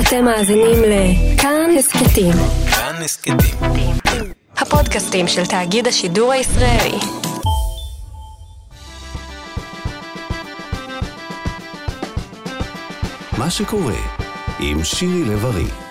אתם מאזינים לכאן הסכתים. כאן הסכתים. הפודקאסטים של תאגיד השידור הישראלי. מה שקורה עם שירי לב-ארי.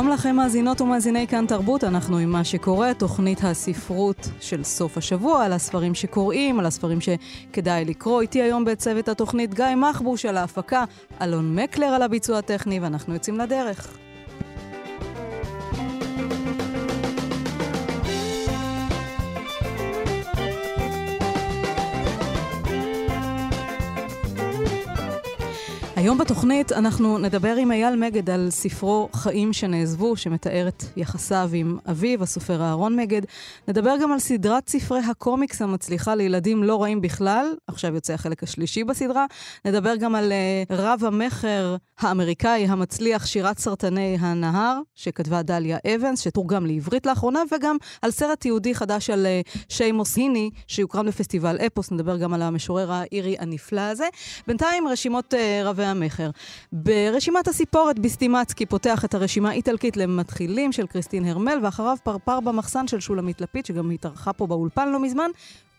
שלום לכם מאזינות ומאזיני כאן תרבות, אנחנו עם מה שקורה, תוכנית הספרות של סוף השבוע, על הספרים שקוראים, על הספרים שכדאי לקרוא. איתי היום בצוות התוכנית גיא מחבוש על ההפקה, אלון מקלר על הביצוע הטכני, ואנחנו יוצאים לדרך. היום בתוכנית אנחנו נדבר עם אייל מגד על ספרו חיים שנעזבו, שמתאר את יחסיו עם אביו, הסופר אהרון מגד. נדבר גם על סדרת ספרי הקומיקס המצליחה לילדים לא רעים בכלל, עכשיו יוצא החלק השלישי בסדרה. נדבר גם על uh, רב המכר האמריקאי המצליח, שירת סרטני הנהר, שכתבה דליה אבנס, שתורגם לעברית לאחרונה, וגם על סרט יהודי חדש על uh, שיימוס היני, שיוקרן בפסטיבל אפוס. נדבר גם על המשורר האירי הנפלא הזה. בינתיים רשימות uh, רבי המכר. ברשימת הסיפורת ביסטימצקי פותח את הרשימה האיטלקית למתחילים של קריסטין הרמל, ואחריו פרפר במחסן של שולמית לפיד, שגם התארחה פה באולפן לא מזמן.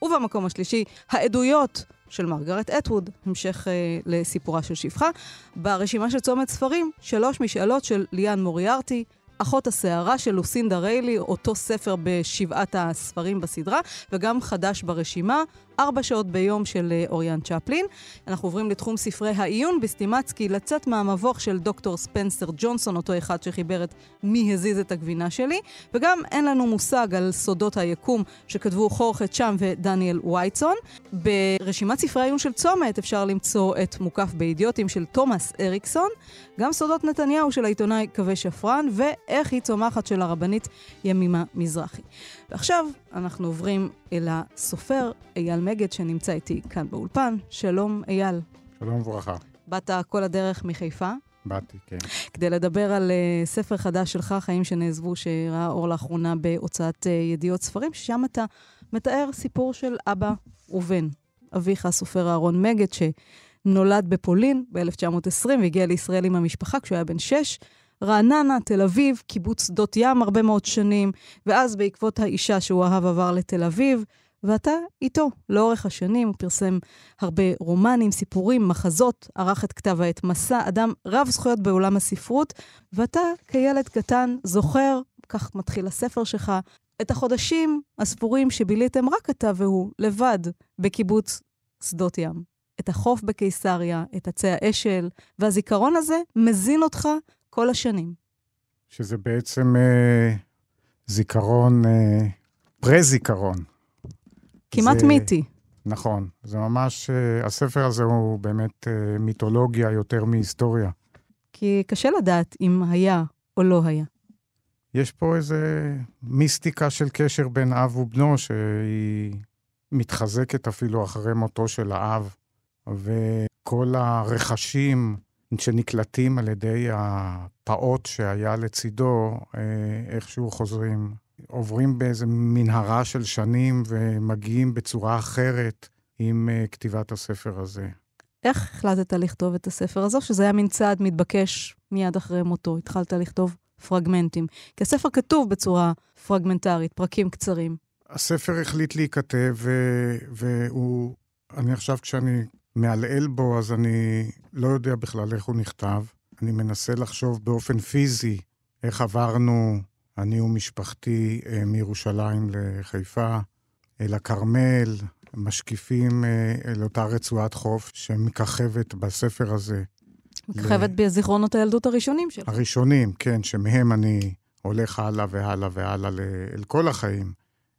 ובמקום השלישי, העדויות של מרגרט אטווד, המשך אה, לסיפורה של שפחה. ברשימה של צומת ספרים, שלוש משאלות של ליאן מוריארטי, אחות הסערה של לוסינדה ריילי, אותו ספר בשבעת הספרים בסדרה, וגם חדש ברשימה, ארבע שעות ביום של אה, אוריאן צ'פלין. אנחנו עוברים לתחום ספרי העיון בסטימצקי, לצאת מהמבוך של דוקטור ספנסר ג'ונסון, אותו אחד שחיבר את מי הזיז את הגבינה שלי, וגם אין לנו מושג על סודות היקום שכתבו חורכת שם ודניאל וייטסון. ברשימת ספרי העיון של צומת אפשר למצוא את מוקף באידיוטים של תומאס אריקסון, גם סודות נתניהו של העיתונאי קווי שפרן, ואיך היא צומחת של הרבנית ימימה מזרחי. ועכשיו אנחנו עוברים אל הסופר אייל מגד שנמצא איתי כאן באולפן. שלום אייל. שלום וברכה. באת כל הדרך מחיפה. באתי, כן. כדי לדבר על uh, ספר חדש שלך, חיים שנעזבו, שראה אור לאחרונה בהוצאת uh, ידיעות ספרים, ששם אתה מתאר סיפור של אבא ובן. אביך, הסופר אהרון מגד, שנולד בפולין ב-1920 והגיע לישראל עם המשפחה כשהוא היה בן שש. רעננה, תל אביב, קיבוץ שדות ים הרבה מאוד שנים, ואז בעקבות האישה שהוא אהב עבר לתל אביב, ואתה איתו לאורך השנים. הוא פרסם הרבה רומנים, סיפורים, מחזות, ערך את כתב העת מסע, אדם רב זכויות בעולם הספרות, ואתה כילד קטן זוכר, כך מתחיל הספר שלך, את החודשים הספורים שביליתם רק אתה והוא, לבד, בקיבוץ שדות ים. את החוף בקיסריה, את עצי האשל, והזיכרון הזה מזין אותך כל השנים. שזה בעצם אה, זיכרון, אה, פרה-זיכרון. כמעט זה, מיתי. נכון. זה ממש, אה, הספר הזה הוא באמת אה, מיתולוגיה יותר מהיסטוריה. כי קשה לדעת אם היה או לא היה. יש פה איזה מיסטיקה של קשר בין אב ובנו, שהיא מתחזקת אפילו אחרי מותו של האב, וכל הרכשים שנקלטים על ידי הפעוט שהיה לצידו, אה, איכשהו חוזרים, עוברים באיזה מנהרה של שנים ומגיעים בצורה אחרת עם אה, כתיבת הספר הזה. איך החלטת לכתוב את הספר הזה, שזה היה מין צעד מתבקש מיד אחרי מותו? התחלת לכתוב פרגמנטים. כי הספר כתוב בצורה פרגמנטרית, פרקים קצרים. הספר החליט להיכתב, והוא, אני עכשיו כשאני מעלעל בו, אז אני לא יודע בכלל איך הוא נכתב. אני מנסה לחשוב באופן פיזי איך עברנו, אני ומשפחתי, אה, מירושלים לחיפה, אל הכרמל, משקיפים אה, אל אותה רצועת חוף שמככבת בספר הזה. מככבת ל... בזיכרונות הילדות הראשונים שלך. הראשונים, כן, שמהם אני הולך הלאה והלאה והלאה אל כל החיים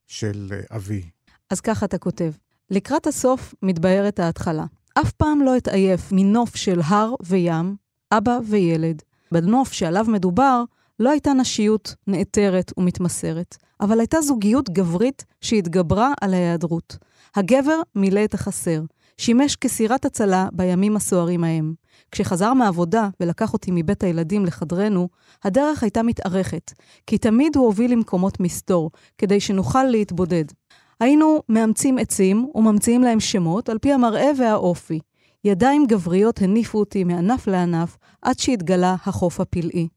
של אה, אבי. אז ככה אתה כותב. לקראת הסוף מתבהרת ההתחלה. אף פעם לא אתעייף מנוף של הר וים, אבא וילד. בנוף שעליו מדובר, לא הייתה נשיות נעתרת ומתמסרת, אבל הייתה זוגיות גברית שהתגברה על ההיעדרות. הגבר מילא את החסר, שימש כסירת הצלה בימים הסוערים ההם. כשחזר מהעבודה ולקח אותי מבית הילדים לחדרנו, הדרך הייתה מתארכת, כי תמיד הוא הוביל למקומות מסתור, כדי שנוכל להתבודד. היינו מאמצים עצים וממציאים להם שמות על פי המראה והאופי. ידיים גבריות הניפו אותי מענף לענף עד שהתגלה החוף הפלאי.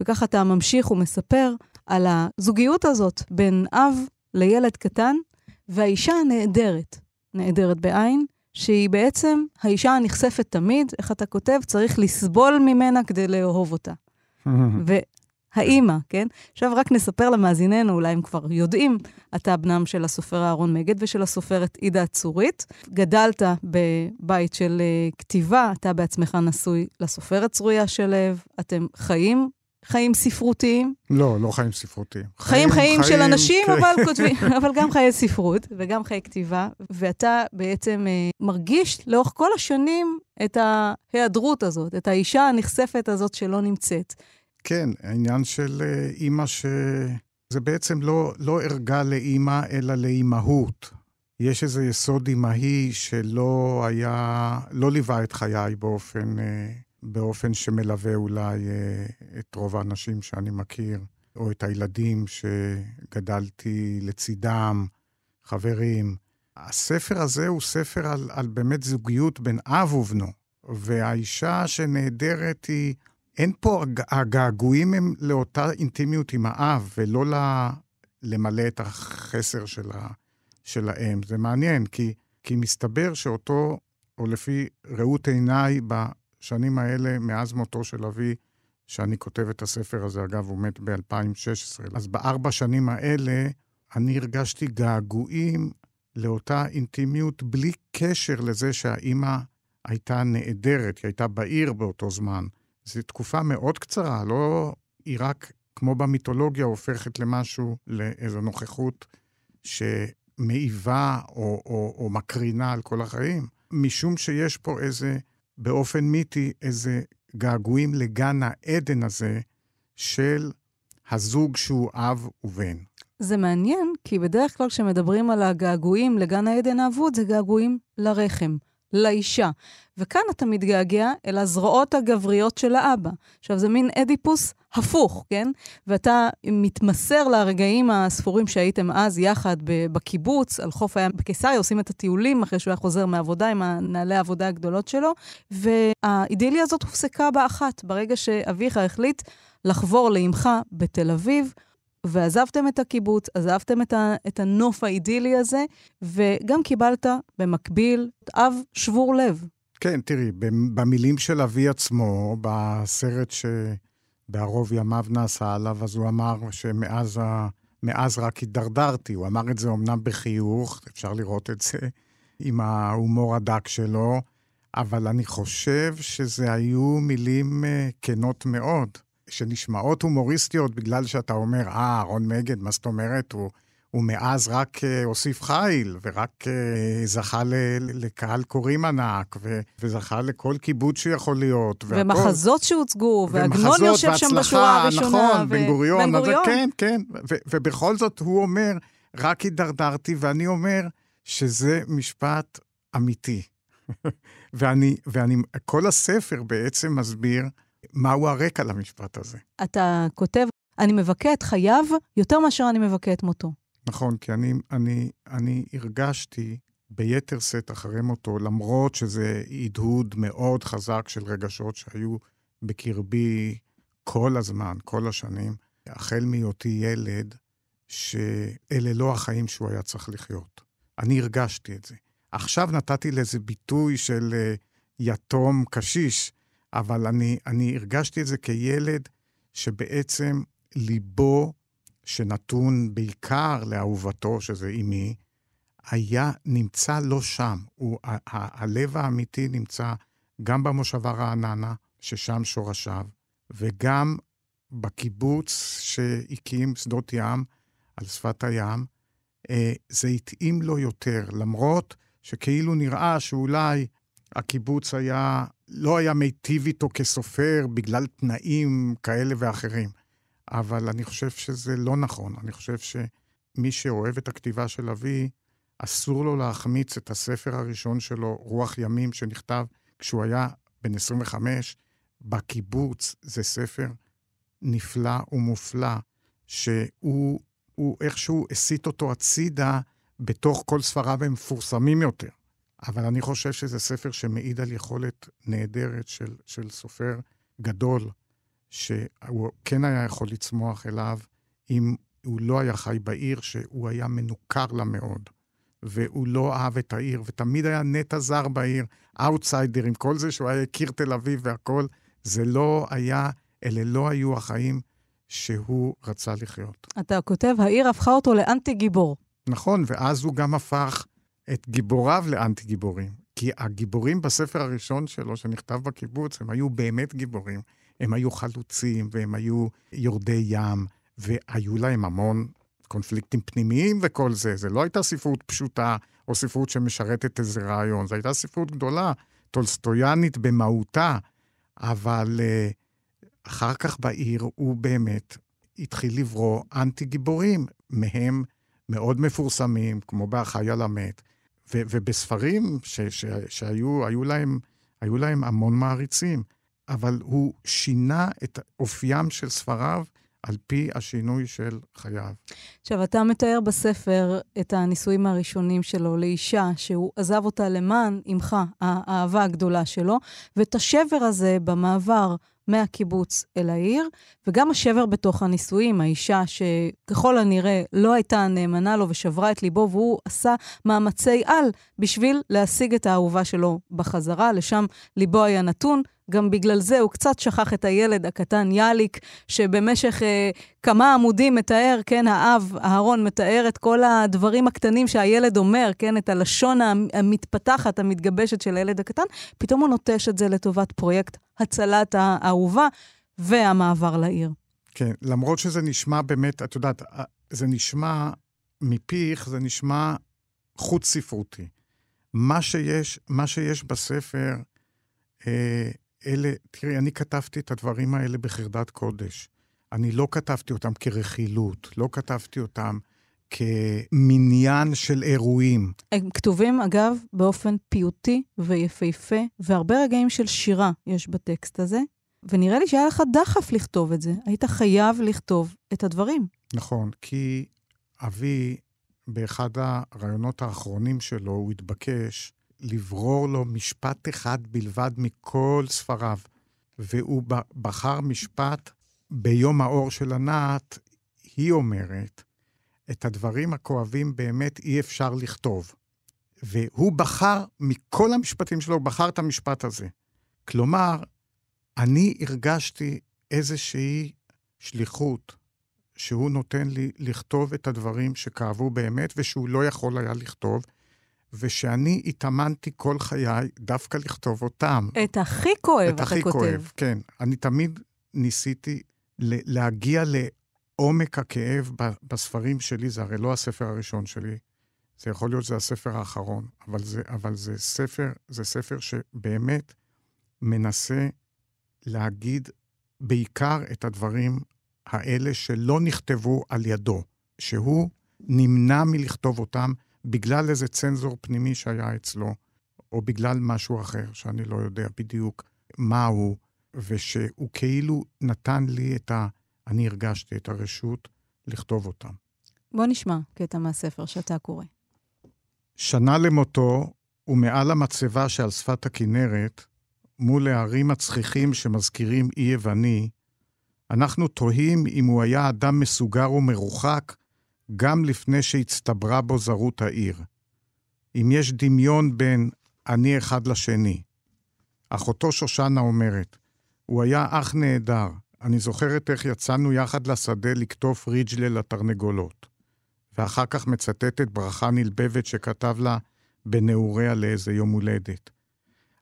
וכך אתה ממשיך ומספר על הזוגיות הזאת בין אב לילד קטן והאישה הנעדרת, נעדרת בעין, שהיא בעצם האישה הנחשפת תמיד, איך אתה כותב, צריך לסבול ממנה כדי לאהוב אותה. והאימא, כן? עכשיו רק נספר למאזיננו, אולי הם כבר יודעים, אתה בנם של הסופר אהרון מגד ושל הסופרת עידה הצורית. גדלת בבית של uh, כתיבה, אתה בעצמך נשוי לסופרת צרויה שלו, אתם חיים חיים ספרותיים. לא, לא חיים ספרותיים. חיים חיים, חיים של אנשים, כן. אבל כותבים, אבל גם חיי ספרות וגם חיי כתיבה. ואתה בעצם אה, מרגיש לאורך כל השנים את ההיעדרות הזאת, את האישה הנחשפת הזאת שלא נמצאת. כן, העניין של אה, אימא ש... זה בעצם לא, לא ערגה לאימא, אלא לאימהות. יש איזה יסוד אימהי שלא היה, לא ליווה את חיי באופן... אה, באופן שמלווה אולי אה, את רוב האנשים שאני מכיר, או את הילדים שגדלתי לצידם, חברים. הספר הזה הוא ספר על, על באמת זוגיות בין אב ובנו, והאישה שנעדרת היא, אין פה, הגעגועים הם לאותה אינטימיות עם האב, ולא לה, למלא את החסר של, ה, של האם. זה מעניין, כי, כי מסתבר שאותו, או לפי ראות עיניי, השנים האלה, מאז מותו של אבי, שאני כותב את הספר הזה, אגב, הוא מת ב-2016. אז בארבע שנים האלה, אני הרגשתי געגועים לאותה אינטימיות, בלי קשר לזה שהאימא הייתה נעדרת, היא הייתה בעיר באותו זמן. זו תקופה מאוד קצרה, לא... היא רק, כמו במיתולוגיה, הופכת למשהו, לאיזו נוכחות שמעיבה או, או, או מקרינה על כל החיים, משום שיש פה איזה באופן מיתי איזה געגועים לגן העדן הזה של הזוג שהוא אב ובן. זה מעניין, כי בדרך כלל כשמדברים על הגעגועים לגן העדן האבוד, זה געגועים לרחם, לאישה. וכאן אתה מתגעגע אל הזרועות הגבריות של האבא. עכשיו, זה מין אדיפוס הפוך, כן? ואתה מתמסר לרגעים הספורים שהייתם אז יחד בקיבוץ, על חוף הים בקיסריה, עושים את הטיולים אחרי שהוא היה חוזר מעבודה עם הנעלי העבודה הגדולות שלו, והאידיליה הזאת הופסקה באחת, ברגע שאביך החליט לחבור לאמך בתל אביב. ועזבתם את הקיבוץ, עזבתם את, ה, את הנוף האידילי הזה, וגם קיבלת במקביל אב שבור לב. כן, תראי, במילים של אבי עצמו, בסרט שבערוב ימיו נעשה עליו, אז הוא אמר שמאז ה... מאז רק הידרדרתי. הוא אמר את זה אמנם בחיוך, אפשר לראות את זה עם ההומור הדק שלו, אבל אני חושב שזה היו מילים אה, כנות מאוד. שנשמעות הומוריסטיות בגלל שאתה אומר, אה, אהרון מגד, מה זאת אומרת? הוא, הוא מאז רק uh, הוסיף חיל, ורק uh, זכה ל, לקהל קוראים ענק, ו, וזכה לכל כיבוד שיכול להיות. ומחזות שהוצגו, ועגנון יושב שם בשורה הראשונה. נכון, ו... בן גוריון. בן גוריון. כן, כן. ו, ובכל זאת הוא אומר, רק הידרדרתי, ואני אומר שזה משפט אמיתי. ואני, ואני, כל הספר בעצם מסביר מהו הרקע למשפט הזה. אתה כותב, אני מבכה את חייו יותר מאשר אני מבכה את מותו. נכון, כי אני, אני, אני הרגשתי ביתר שאת אחרי מותו, למרות שזה הדהוד מאוד חזק של רגשות שהיו בקרבי כל הזמן, כל השנים, החל מהיותי ילד, שאלה לא החיים שהוא היה צריך לחיות. אני הרגשתי את זה. עכשיו נתתי לזה ביטוי של uh, יתום קשיש, אבל אני, אני הרגשתי את זה כילד שבעצם ליבו, שנתון בעיקר לאהובתו, שזה אימי, היה, נמצא לא שם. הוא, ה, ה, הלב האמיתי נמצא גם במושבה רעננה, ששם שורשיו, וגם בקיבוץ שהקים שדות ים על שפת הים. אה, זה התאים לו יותר, למרות שכאילו נראה שאולי הקיבוץ היה, לא היה מיטיב איתו כסופר בגלל תנאים כאלה ואחרים. אבל אני חושב שזה לא נכון. אני חושב שמי שאוהב את הכתיבה של אבי, אסור לו להחמיץ את הספר הראשון שלו, רוח ימים, שנכתב כשהוא היה בן 25, בקיבוץ. זה ספר נפלא ומופלא, שהוא הוא איכשהו הסיט אותו הצידה בתוך כל ספריו המפורסמים יותר. אבל אני חושב שזה ספר שמעיד על יכולת נהדרת של, של סופר גדול, שהוא כן היה יכול לצמוח אליו אם הוא לא היה חי בעיר, שהוא היה מנוכר לה מאוד. והוא לא אהב את העיר, ותמיד היה נטע זר בעיר, אאוטסיידר, עם כל זה שהוא היה הכיר תל אביב והכול, זה לא היה, אלה לא היו החיים שהוא רצה לחיות. אתה כותב, העיר הפכה אותו לאנטי גיבור. נכון, ואז הוא גם הפך את גיבוריו לאנטי גיבורים. כי הגיבורים בספר הראשון שלו, שנכתב בקיבוץ, הם היו באמת גיבורים. הם היו חלוצים, והם היו יורדי ים, והיו להם המון קונפליקטים פנימיים וכל זה. זה לא הייתה ספרות פשוטה, או ספרות שמשרתת איזה רעיון, זו הייתה ספרות גדולה, טולסטויאנית במהותה, אבל uh, אחר כך בעיר הוא באמת התחיל לברוא אנטי גיבורים, מהם מאוד מפורסמים, כמו באחי על המת, ו- ובספרים ש- ש- שהיו להם, היו להם המון מעריצים, אבל הוא שינה את אופיים של ספריו על פי השינוי של חייו. עכשיו, אתה מתאר בספר את הנישואים הראשונים שלו לאישה, שהוא עזב אותה למען אמך, האהבה הגדולה שלו, ואת השבר הזה במעבר מהקיבוץ אל העיר, וגם השבר בתוך הנישואים, האישה שככל הנראה לא הייתה נאמנה לו ושברה את ליבו, והוא עשה מאמצי על בשביל להשיג את האהובה שלו בחזרה, לשם ליבו היה נתון. גם בגלל זה הוא קצת שכח את הילד הקטן יאליק, שבמשך אה, כמה עמודים מתאר, כן, האב, אהרון, מתאר את כל הדברים הקטנים שהילד אומר, כן, את הלשון המתפתחת, המתגבשת של הילד הקטן, פתאום הוא נוטש את זה לטובת פרויקט הצלת האהובה והמעבר לעיר. כן, למרות שזה נשמע באמת, את יודעת, זה נשמע מפיך, זה נשמע חוץ ספרותי. מה שיש, מה שיש בספר, אה, אלה, תראי, אני כתבתי את הדברים האלה בחרדת קודש. אני לא כתבתי אותם כרכילות, לא כתבתי אותם כמניין של אירועים. הם כתובים, אגב, באופן פיוטי ויפהפה, והרבה רגעים של שירה יש בטקסט הזה, ונראה לי שהיה לך דחף לכתוב את זה. היית חייב לכתוב את הדברים. נכון, כי אבי, באחד הרעיונות האחרונים שלו, הוא התבקש לברור לו משפט אחד בלבד מכל ספריו, והוא בחר משפט ביום האור של ענת, היא אומרת, את הדברים הכואבים באמת אי אפשר לכתוב. והוא בחר, מכל המשפטים שלו, הוא בחר את המשפט הזה. כלומר, אני הרגשתי איזושהי שליחות שהוא נותן לי לכתוב את הדברים שכאבו באמת ושהוא לא יכול היה לכתוב, ושאני התאמנתי כל חיי דווקא לכתוב אותם. את הכי כואב אתה כותב. את הכי כואב, כן. אני תמיד ניסיתי להגיע לעומק הכאב בספרים שלי, זה הרי לא הספר הראשון שלי, זה יכול להיות זה הספר האחרון, אבל זה, אבל זה ספר, זה ספר שבאמת מנסה להגיד בעיקר את הדברים האלה שלא נכתבו על ידו, שהוא נמנע מלכתוב אותם, בגלל איזה צנזור פנימי שהיה אצלו, או בגלל משהו אחר, שאני לא יודע בדיוק מהו, ושהוא כאילו נתן לי את ה... אני הרגשתי את הרשות לכתוב אותם. בוא נשמע קטע מהספר שאתה קורא. שנה למותו, ומעל המצבה שעל שפת הכינרת, מול הערים הצחיחים שמזכירים אי יווני, אנחנו תוהים אם הוא היה אדם מסוגר ומרוחק גם לפני שהצטברה בו זרות העיר. אם יש דמיון בין אני אחד לשני. אחותו שושנה אומרת, הוא היה אח נהדר, אני זוכרת איך יצאנו יחד לשדה לקטוף ריג'לה לתרנגולות. ואחר כך מצטטת ברכה נלבבת שכתב לה בנעוריה לאיזה יום הולדת.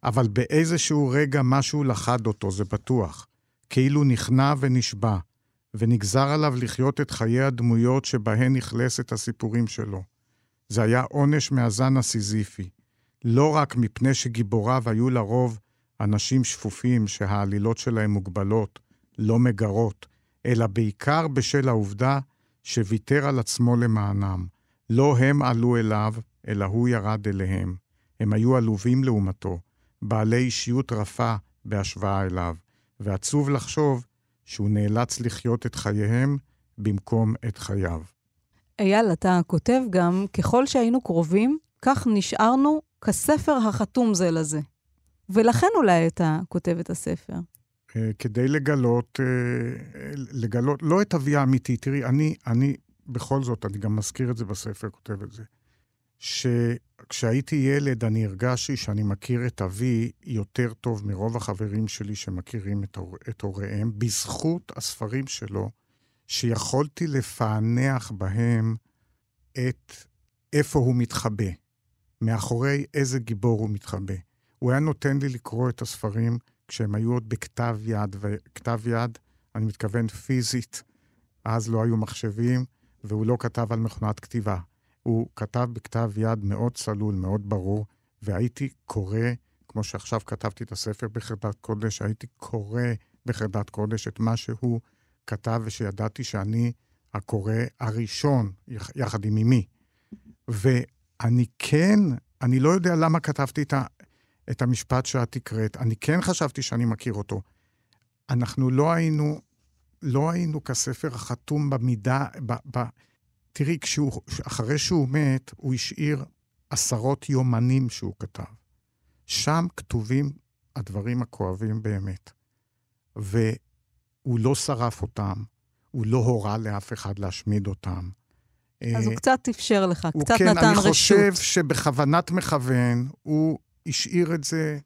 אבל באיזשהו רגע משהו לחד אותו, זה בטוח. כאילו נכנע ונשבע. ונגזר עליו לחיות את חיי הדמויות שבהן אכלס את הסיפורים שלו. זה היה עונש מהזן הסיזיפי, לא רק מפני שגיבוריו היו לרוב אנשים שפופים שהעלילות שלהם מוגבלות, לא מגרות, אלא בעיקר בשל העובדה שוויתר על עצמו למענם. לא הם עלו אליו, אלא הוא ירד אליהם. הם היו עלובים לעומתו, בעלי אישיות רפה בהשוואה אליו, ועצוב לחשוב שהוא נאלץ לחיות את חייהם במקום את חייו. אייל, אתה כותב גם, ככל שהיינו קרובים, כך נשארנו כספר החתום זה לזה. ולכן אולי אתה כותב את הספר. אה, כדי לגלות, אה, לגלות, לא את אבי האמיתי. תראי, אני, אני, בכל זאת, אני גם מזכיר את זה בספר, כותב את זה, שכשהייתי ילד אני הרגשתי שאני מכיר את אבי יותר טוב מרוב החברים שלי שמכירים את, הור, את הוריהם, בזכות הספרים שלו, שיכולתי לפענח בהם את איפה הוא מתחבא, מאחורי איזה גיבור הוא מתחבא. הוא היה נותן לי לקרוא את הספרים כשהם היו עוד בכתב יד, וכתב יד, אני מתכוון פיזית, אז לא היו מחשבים, והוא לא כתב על מכונת כתיבה. הוא כתב בכתב יד מאוד צלול, מאוד ברור, והייתי קורא, כמו שעכשיו כתבתי את הספר בחרדת קודש, הייתי קורא בחרדת קודש את מה שהוא כתב, ושידעתי שאני הקורא הראשון, יחד עם אמי. ואני כן, אני לא יודע למה כתבתי את, ה, את המשפט שאת הקראת, אני כן חשבתי שאני מכיר אותו. אנחנו לא היינו, לא היינו כספר החתום במידה, ב, ב, תראי, כשהוא, אחרי שהוא מת, הוא השאיר עשרות יומנים שהוא כתב. שם כתובים הדברים הכואבים באמת. והוא לא שרף אותם, הוא לא הורה לאף אחד להשמיד אותם. אז הוא קצת אפשר לך, קצת כן, נתן רשות. אני חושב שבכוונת מכוון הוא השאיר את זה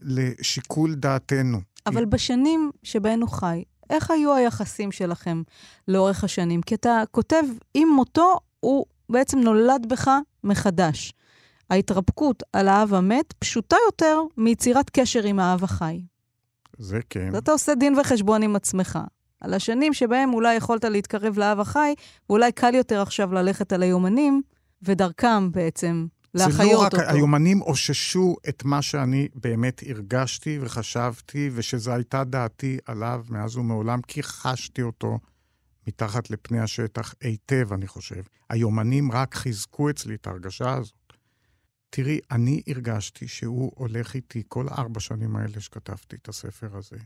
לשיקול דעתנו. אבל בשנים שבהן הוא חי, איך היו היחסים שלכם לאורך השנים? כי אתה כותב, עם מותו הוא בעצם נולד בך מחדש. ההתרפקות על האב המת פשוטה יותר מיצירת קשר עם האב החי. זה כן. אז אתה עושה דין וחשבון עם עצמך. על השנים שבהם אולי יכולת להתקרב לאב החי, ואולי קל יותר עכשיו ללכת על היומנים, ודרכם בעצם להחיות אותו. זה לא רק, אותו. היומנים אוששו את מה שאני באמת הרגשתי וחשבתי, ושזו הייתה דעתי עליו מאז ומעולם, כי חשתי אותו מתחת לפני השטח היטב, אני חושב. היומנים רק חיזקו אצלי את ההרגשה הזאת. תראי, אני הרגשתי שהוא הולך איתי כל ארבע שנים האלה שכתבתי את הספר הזה.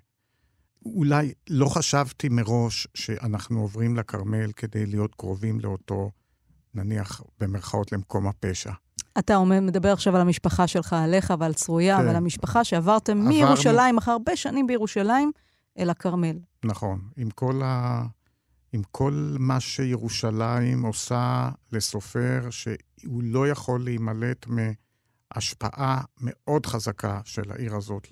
אולי לא חשבתי מראש שאנחנו עוברים לכרמל כדי להיות קרובים לאותו, נניח, במרכאות, למקום הפשע. אתה מדבר עכשיו על המשפחה שלך, עליך ועל צרויה, כן. ועל המשפחה שעברתם עברנו... מירושלים, אחרי הרבה שנים בירושלים, אל הכרמל. נכון. עם כל, ה... עם כל מה שירושלים עושה לסופר, שהוא לא יכול להימלט מ... השפעה מאוד חזקה של העיר הזאת.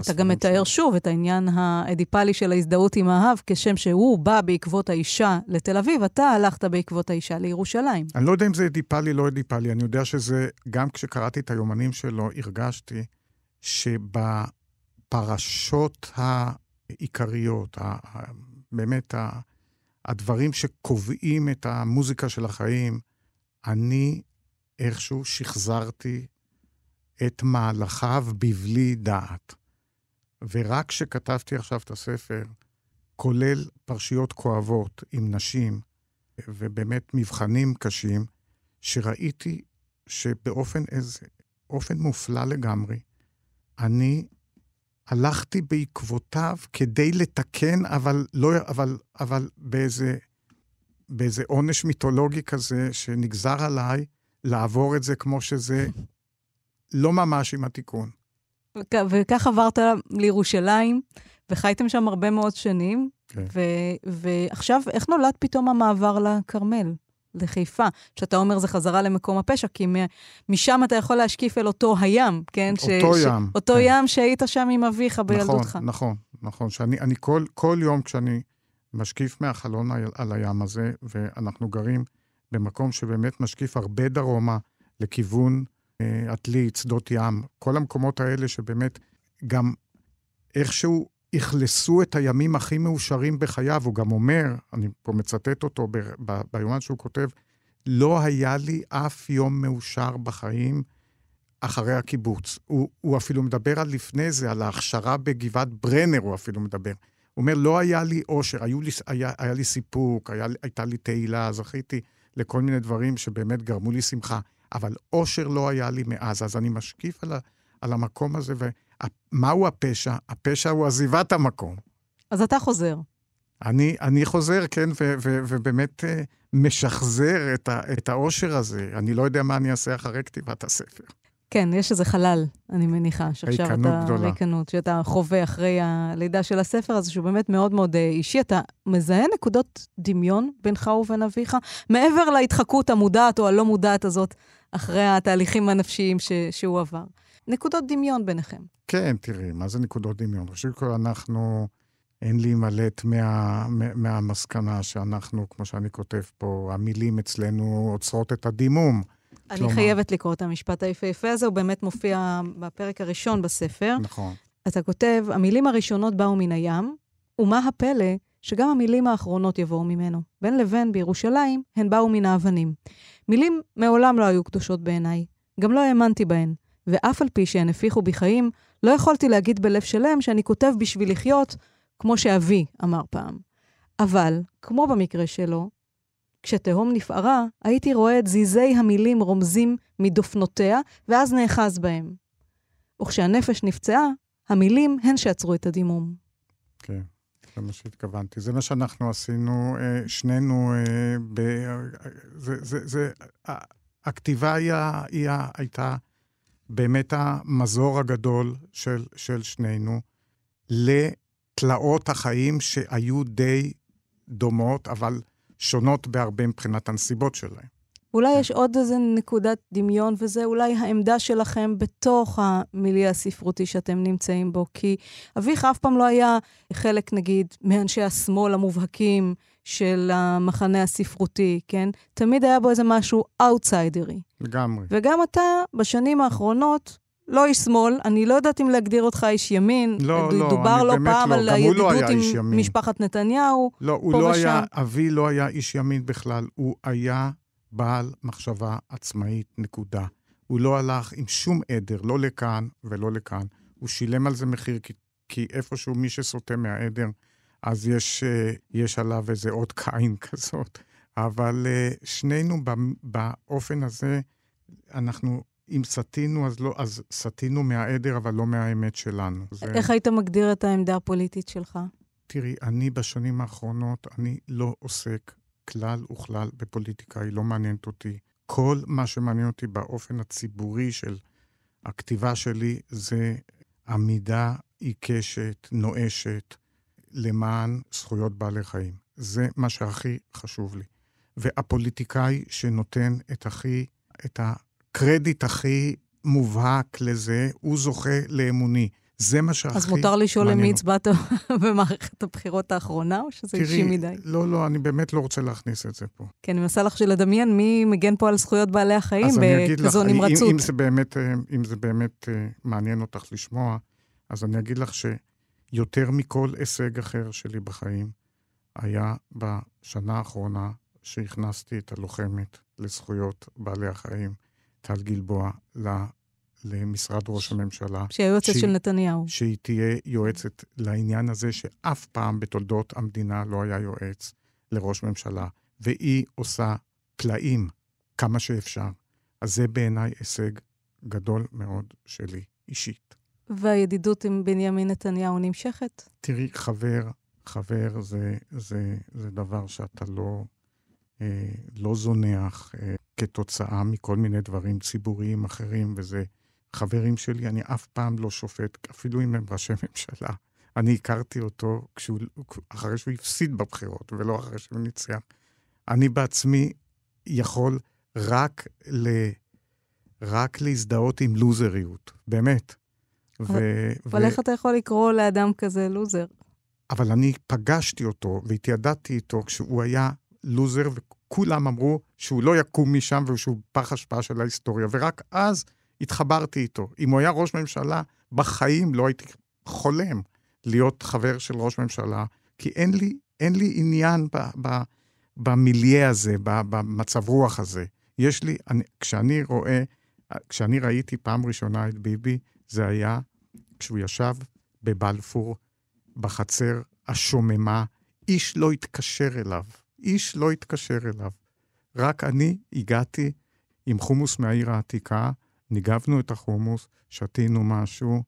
אתה גם מתאר שוב את העניין האדיפלי של ההזדהות עם האב, כשם שהוא בא בעקבות האישה לתל אביב, אתה הלכת בעקבות האישה לירושלים. אני לא יודע אם זה אדיפלי, לא אדיפלי. אני יודע שזה, גם כשקראתי את היומנים שלו, הרגשתי שבפרשות העיקריות, באמת הדברים שקובעים את המוזיקה של החיים, אני איכשהו שחזרתי את מהלכיו בבלי דעת. ורק כשכתבתי עכשיו את הספר, כולל פרשיות כואבות עם נשים, ובאמת מבחנים קשים, שראיתי שבאופן איזה, אופן מופלא לגמרי, אני הלכתי בעקבותיו כדי לתקן, אבל, לא, אבל, אבל באיזה, באיזה עונש מיתולוגי כזה שנגזר עליי לעבור את זה כמו שזה לא ממש עם התיקון. וכך עברת לירושלים, וחייתם שם הרבה מאוד שנים, כן. ועכשיו, איך נולד פתאום המעבר לכרמל, לחיפה? שאתה אומר זה חזרה למקום הפשע, כי משם אתה יכול להשקיף אל אותו הים, כן? אותו ש, ים. אותו כן. ים שהיית שם עם אביך בילדותך. נכון, נכון, נכון. שאני אני כל, כל יום כשאני משקיף מהחלון על, על הים הזה, ואנחנו גרים במקום שבאמת משקיף הרבה דרומה לכיוון עתלית, שדות ים, כל המקומות האלה שבאמת גם איכשהו אכלסו את הימים הכי מאושרים בחייו. הוא גם אומר, אני פה מצטט אותו ב- ב- ביומן שהוא כותב, לא היה לי אף יום מאושר בחיים אחרי הקיבוץ. הוא, הוא אפילו מדבר על לפני זה, על ההכשרה בגבעת ברנר, הוא אפילו מדבר. הוא אומר, לא היה לי אושר, לי, היה, היה לי סיפוק, היה, הייתה לי תהילה, זכיתי לכל מיני דברים שבאמת גרמו לי שמחה. אבל אושר לא היה לי מאז, אז אני משקיף על, ה, על המקום הזה, ומהו הפשע? הפשע הוא עזיבת המקום. אז אתה חוזר. אני, אני חוזר, כן, ו, ו, ובאמת uh, משחזר את, ה, את האושר הזה. אני לא יודע מה אני אעשה אחרי כתיבת הספר. כן, יש איזה חלל, אני מניחה, שעכשיו ריקנות אתה... גדולה. ריקנות, שאתה חווה אחרי הלידה של הספר הזה, שהוא באמת מאוד מאוד אה, אישי. אתה מזהה נקודות דמיון בינך ובין אביך, מעבר להתחקות המודעת או הלא מודעת הזאת, אחרי התהליכים הנפשיים ש... שהוא עבר. נקודות דמיון ביניכם. כן, תראי, מה זה נקודות דמיון? ראשית כל, אנחנו, אין להימלט מה, מה, מהמסקנה שאנחנו, כמו שאני כותב פה, המילים אצלנו עוצרות את הדימום. אני כלומר- חייבת לקרוא את המשפט היפהפה הזה, הוא באמת מופיע בפרק הראשון בספר. נכון. אתה כותב, המילים הראשונות באו מן הים, ומה הפלא שגם המילים האחרונות יבואו ממנו. בין לבין בירושלים, הן באו מן האבנים. מילים מעולם לא היו קדושות בעיניי, גם לא האמנתי בהן, ואף על פי שהן הפיחו בי חיים, לא יכולתי להגיד בלב שלם שאני כותב בשביל לחיות, כמו שאבי אמר פעם. אבל, כמו במקרה שלו, כשתהום נפערה, הייתי רואה את זיזי המילים רומזים מדופנותיה, ואז נאחז בהם. וכשהנפש נפצעה, המילים הן שעצרו את הדימום. כן, זה מה שהתכוונתי. זה מה שאנחנו עשינו, אה, שנינו, אה, ב... זה, זה, זה, הכתיבה היא, היא הייתה באמת המזור הגדול של, של שנינו לתלאות החיים שהיו די דומות, אבל שונות בהרבה מבחינת הנסיבות שלהם. אולי כן. יש עוד איזה נקודת דמיון, וזה אולי העמדה שלכם בתוך המיליה הספרותי שאתם נמצאים בו. כי אביך אף פעם לא היה חלק, נגיד, מאנשי השמאל המובהקים של המחנה הספרותי, כן? תמיד היה בו איזה משהו אאוטסיידרי. לגמרי. וגם אתה, בשנים האחרונות, לא איש שמאל, אני לא יודעת אם להגדיר אותך איש ימין. לא, לא, דובר אני לא באמת פעם לא. על לא הידידות היה עם ימין. משפחת נתניהו. לא, הוא לא ושם. היה, אבי לא היה איש ימין בכלל, הוא היה בעל מחשבה עצמאית, נקודה. הוא לא הלך עם שום עדר, לא לכאן ולא לכאן. הוא שילם על זה מחיר, כי, כי איפשהו מי שסוטה מהעדר, אז יש, אה, יש עליו איזה אות קין כזאת. אבל אה, שנינו באופן הזה, אנחנו, אם סטינו, אז, לא, אז סטינו מהעדר, אבל לא מהאמת שלנו. זה... איך היית מגדיר את העמדה הפוליטית שלך? תראי, אני בשנים האחרונות, אני לא עוסק כלל וכלל בפוליטיקה, היא לא מעניינת אותי. כל מה שמעניין אותי באופן הציבורי של הכתיבה שלי זה עמידה עיקשת, נואשת, למען זכויות בעלי חיים. זה מה שהכי חשוב לי. והפוליטיקאי שנותן את הכי, את הקרדיט הכי מובהק לזה, הוא זוכה לאמוני. זה מה שהכי אז מותר לשאול למי מעניין הצבעת במערכת הבחירות האחרונה, או שזה אישי מדי? לא, לא, אני באמת לא רוצה להכניס את זה פה. כי אני מנסה לך לדמיין מי מגן פה על זכויות בעלי החיים אז אני אגיד לך, בכזו אם, נמרצות. אם זה באמת, אה, אם זה באמת אה, מעניין אותך לשמוע, אז אני אגיד לך שיותר מכל הישג אחר שלי בחיים, היה בשנה האחרונה שהכנסתי את הלוחמת לזכויות בעלי החיים, טל גלבוע, למשרד ראש הממשלה. שהיא היועצת שהיא- של נתניהו. שהיא תהיה יועצת לעניין הזה שאף פעם בתולדות המדינה לא היה יועץ לראש ממשלה, והיא עושה פלאים כמה שאפשר. אז זה בעיניי הישג גדול מאוד שלי, אישית. והידידות עם בנימין נתניהו נמשכת? תראי, חבר, חבר זה, זה, זה דבר שאתה לא, אה, לא זונח אה, כתוצאה מכל מיני דברים ציבוריים אחרים, וזה חברים שלי, אני אף פעם לא שופט, אפילו אם הם ראשי ממשלה. אני הכרתי אותו כשהוא, אחרי שהוא הפסיד בבחירות, ולא אחרי שהוא ניצח. אני בעצמי יכול רק, ל, רק להזדהות עם לוזריות, באמת. ו, אבל איך אתה יכול לקרוא לאדם כזה לוזר? אבל אני פגשתי אותו והתיידדתי איתו כשהוא היה לוזר, וכולם אמרו שהוא לא יקום משם ושהוא פח השפעה של ההיסטוריה, ורק אז התחברתי איתו. אם הוא היה ראש ממשלה, בחיים לא הייתי חולם להיות חבר של ראש ממשלה, כי אין לי, אין לי עניין ב, ב, במיליה הזה, ב, במצב רוח הזה. יש לי, אני, כשאני רואה, כשאני ראיתי פעם ראשונה את ביבי, זה היה כשהוא ישב בבלפור, בחצר השוממה, איש לא התקשר אליו, איש לא התקשר אליו. רק אני הגעתי עם חומוס מהעיר העתיקה, ניגבנו את החומוס, שתינו משהו,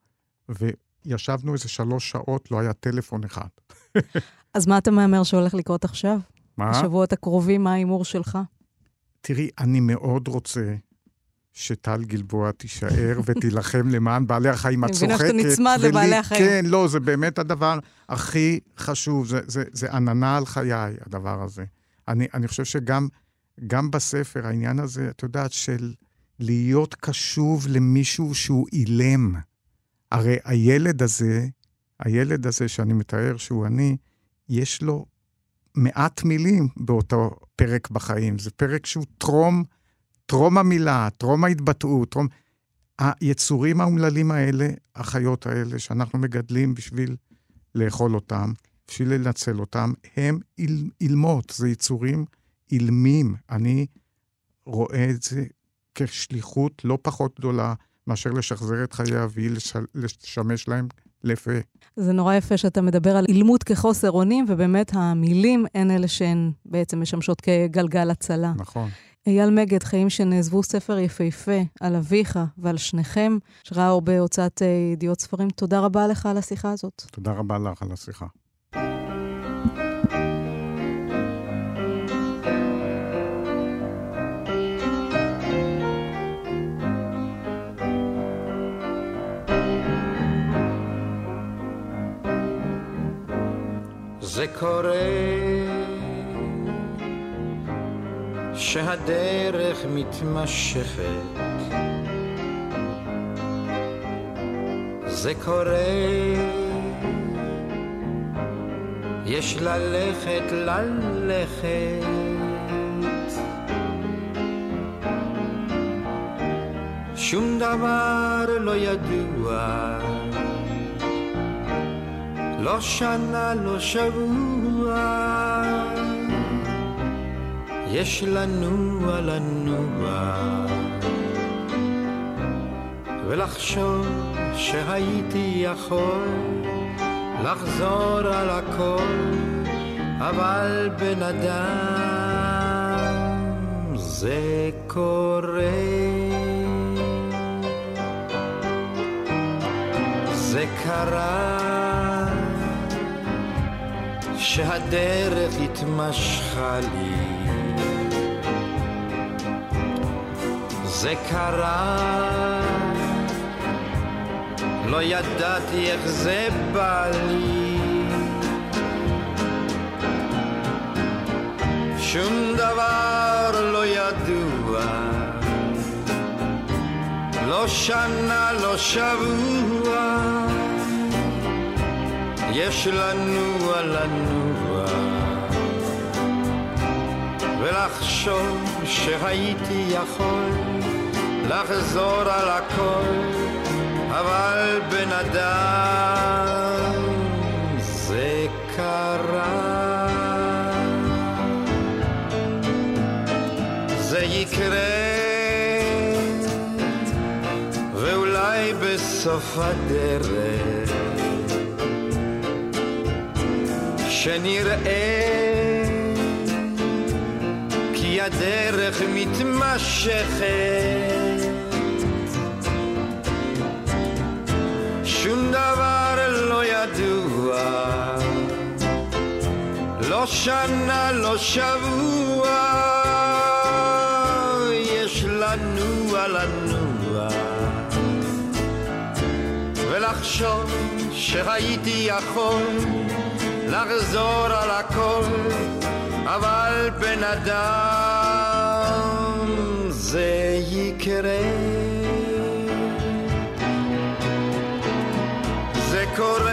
וישבנו איזה שלוש שעות, לא היה טלפון אחד. אז מה אתה מהמר שהולך לקרות עכשיו? מה? בשבועות הקרובים, מה ההימור שלך? תראי, אני מאוד רוצה שטל גלבוע תישאר ותילחם למען בעלי החיים. את אני. מבינה שאתה נצמד ולי- לבעלי החיים. כן, לא, זה באמת הדבר הכי חשוב. זה, זה, זה עננה על חיי, הדבר הזה. אני, אני חושב שגם גם בספר, העניין הזה, את יודעת, של להיות קשוב למישהו שהוא אילם. הרי הילד הזה, הילד הזה שאני מתאר שהוא אני, יש לו מעט מילים באותו פרק בחיים. זה פרק שהוא טרום, טרום המילה, טרום ההתבטאות, טרום... היצורים האומללים האלה, החיות האלה, שאנחנו מגדלים בשביל לאכול אותם, בשביל לנצל אותם, הם איל, אילמות, זה יצורים אילמים. אני רואה את זה כשליחות לא פחות גדולה מאשר לשחזר את חיי אבי, לש... לשמש להם לפה. זה נורא יפה שאתה מדבר על אילמות כחוסר אונים, ובאמת המילים הן אלה שהן בעצם משמשות כגלגל הצלה. נכון. אייל מגד, חיים שנעזבו ספר יפהפה על אביך ועל שניכם, שראה אור בהוצאת אה, ידיעות ספרים. תודה רבה לך על השיחה הזאת. תודה רבה לך על השיחה. זה קורה שהדרך מתמשכת. זה קורה יש ללכת ללכת. שום דבר לא ידוע לא שנה, לא שבוע, יש לנוע לנוע, ולחשוב שהייתי יכול לחזור על הכל, אבל בן אדם זה קורה. זה קרה שהדרך התמשכה לי. זה קרה. לא ידעתי איך זה בא לי. שום דבר לא ידוע. לא שנה, לא שבוע. יש לנוע לנוע ולחשוב שהייתי יכול לחזור על הכל אבל בן אדם זה קרה. זה יקרה ואולי בסוף הדרך שנראה הדרך מתמשכת. שום דבר לא ידוע. לא שנה, לא שבוע. יש לנוע לנוע ולחשוב שהייתי יכול לחזור על הכל, אבל בן אדם זה יקרה. זה קורה.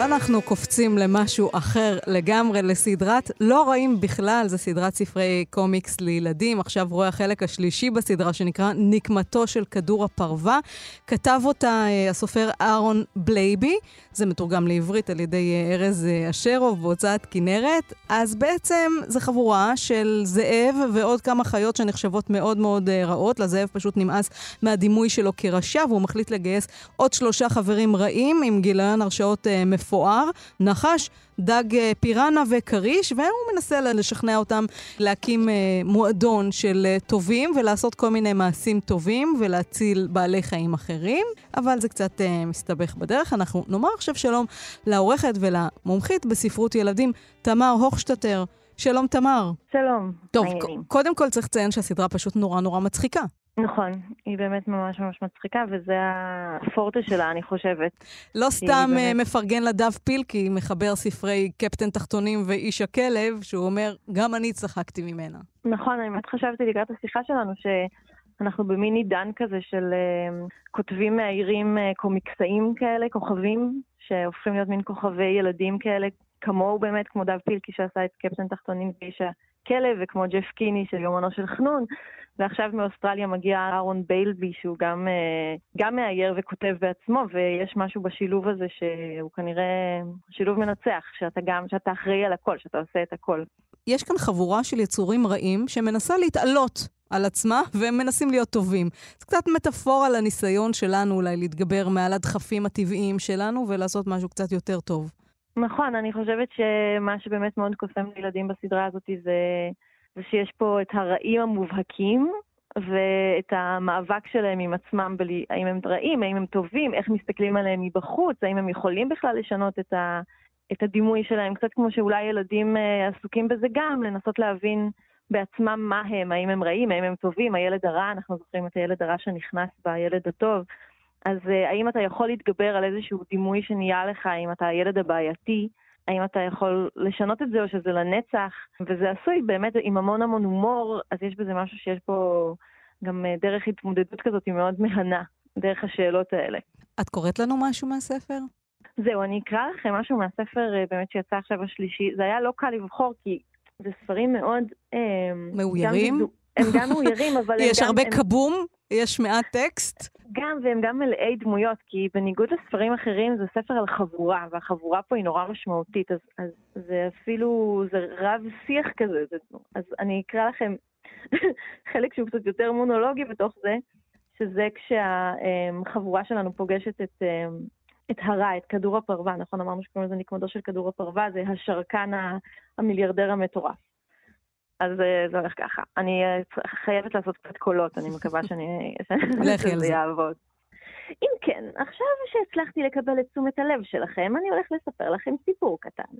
ואנחנו קופצים למשהו אחר לגמרי, לסדרת לא רעים בכלל, זו סדרת ספרי קומיקס לילדים. עכשיו רואה החלק השלישי בסדרה, שנקרא נקמתו של כדור הפרווה. כתב אותה אה, הסופר אהרון בלייבי, זה מתורגם לעברית על ידי אה, ארז אה, אשרוב בהוצאת כנרת. אז בעצם זו חבורה של זאב ועוד כמה חיות שנחשבות מאוד מאוד רעות. לזאב פשוט נמאס מהדימוי שלו כרשע, והוא מחליט לגייס עוד שלושה חברים רעים עם גיליון הרשעות מפורט. מפואר, נחש, דג אה, פיראנה וכריש, והוא מנסה לשכנע אותם להקים אה, מועדון של אה, טובים ולעשות כל מיני מעשים טובים ולהציל בעלי חיים אחרים, אבל זה קצת מסתבך בדרך. אנחנו נאמר עכשיו שלום לעורכת ולמומחית בספרות ילדים, תמר הוכשטטר. שלום, תמר. שלום, טוב. קודם כל צריך לציין שהסדרה פשוט נורא נורא מצחיקה. נכון, היא באמת ממש ממש מצחיקה, וזה הפורטה שלה, אני חושבת. לא סתם באמת- אה, מפרגן לדב פילקי, מחבר ספרי קפטן תחתונים ואיש הכלב, שהוא אומר, גם אני צחקתי ממנה. נכון, אני באמת חשבתי לקראת השיחה שלנו שאנחנו במין עידן כזה של אה, כותבים מהעירים אה, קומיקסאים כאלה, כוכבים, שהופכים להיות מין כוכבי ילדים כאלה, כמוהו באמת, כמו דב פילקי שעשה את קפטן תחתונים ואיש הכלב, וכמו ג'ף קיני של יומנו של חנון. ועכשיו מאוסטרליה מגיע אהרון ביילבי, שהוא גם, אה, גם מאייר וכותב בעצמו, ויש משהו בשילוב הזה שהוא כנראה שילוב מנצח, שאתה גם, שאתה אחראי על הכל, שאתה עושה את הכל. יש כאן חבורה של יצורים רעים שמנסה להתעלות על עצמה, והם מנסים להיות טובים. זה קצת מטאפורה לניסיון שלנו אולי להתגבר מעל הדחפים הטבעיים שלנו ולעשות משהו קצת יותר טוב. נכון, אני חושבת שמה שבאמת מאוד קוסם לילדים בסדרה הזאת זה, זה שיש פה את הרעים המובהקים, ואת המאבק שלהם עם עצמם, בלי, האם הם רעים, האם הם טובים, איך מסתכלים עליהם מבחוץ, האם הם יכולים בכלל לשנות את, ה, את הדימוי שלהם, קצת כמו שאולי ילדים אה, עסוקים בזה גם, לנסות להבין בעצמם מה הם, האם הם רעים, האם הם טובים, הילד הרע, אנחנו זוכרים את הילד הרע שנכנס בילד הטוב. אז אה, האם אתה יכול להתגבר על איזשהו דימוי שנהיה לך, אם אתה הילד הבעייתי, האם אתה יכול לשנות את זה או שזה לנצח, וזה עשוי באמת עם המון המון הומור, אז יש בזה משהו שיש פה גם אה, דרך התמודדות כזאת היא מאוד מהנה, דרך השאלות האלה. את קוראת לנו משהו מהספר? זהו, אני אקרא לכם משהו מהספר אה, באמת שיצא עכשיו השלישי. זה היה לא קל לבחור, כי זה ספרים מאוד... מאוירים? גם הם גם מאוירים, אבל הם יש גם... הרבה הם... קבום, יש מעט טקסט. גם, והם גם מלאי דמויות, כי בניגוד לספרים אחרים זה ספר על חבורה, והחבורה פה היא נורא משמעותית, אז, אז זה אפילו, זה רב שיח כזה. זה, אז אני אקרא לכם חלק שהוא קצת יותר מונולוגי בתוך זה, שזה כשהחבורה שלנו פוגשת את, אמ, את הרע, את כדור הפרווה, נכון? אמרנו שקוראים לזה נקמדו של כדור הפרווה, זה השרקן המיליארדר המטורף. אז אה, זה הולך ככה. אני אה, חייבת לעשות קצת קולות, אני מקווה שאני... לכי על זה. שזה יעבוד. אם כן, עכשיו שהצלחתי לקבל את תשומת הלב שלכם, אני הולך לספר לכם סיפור קטן.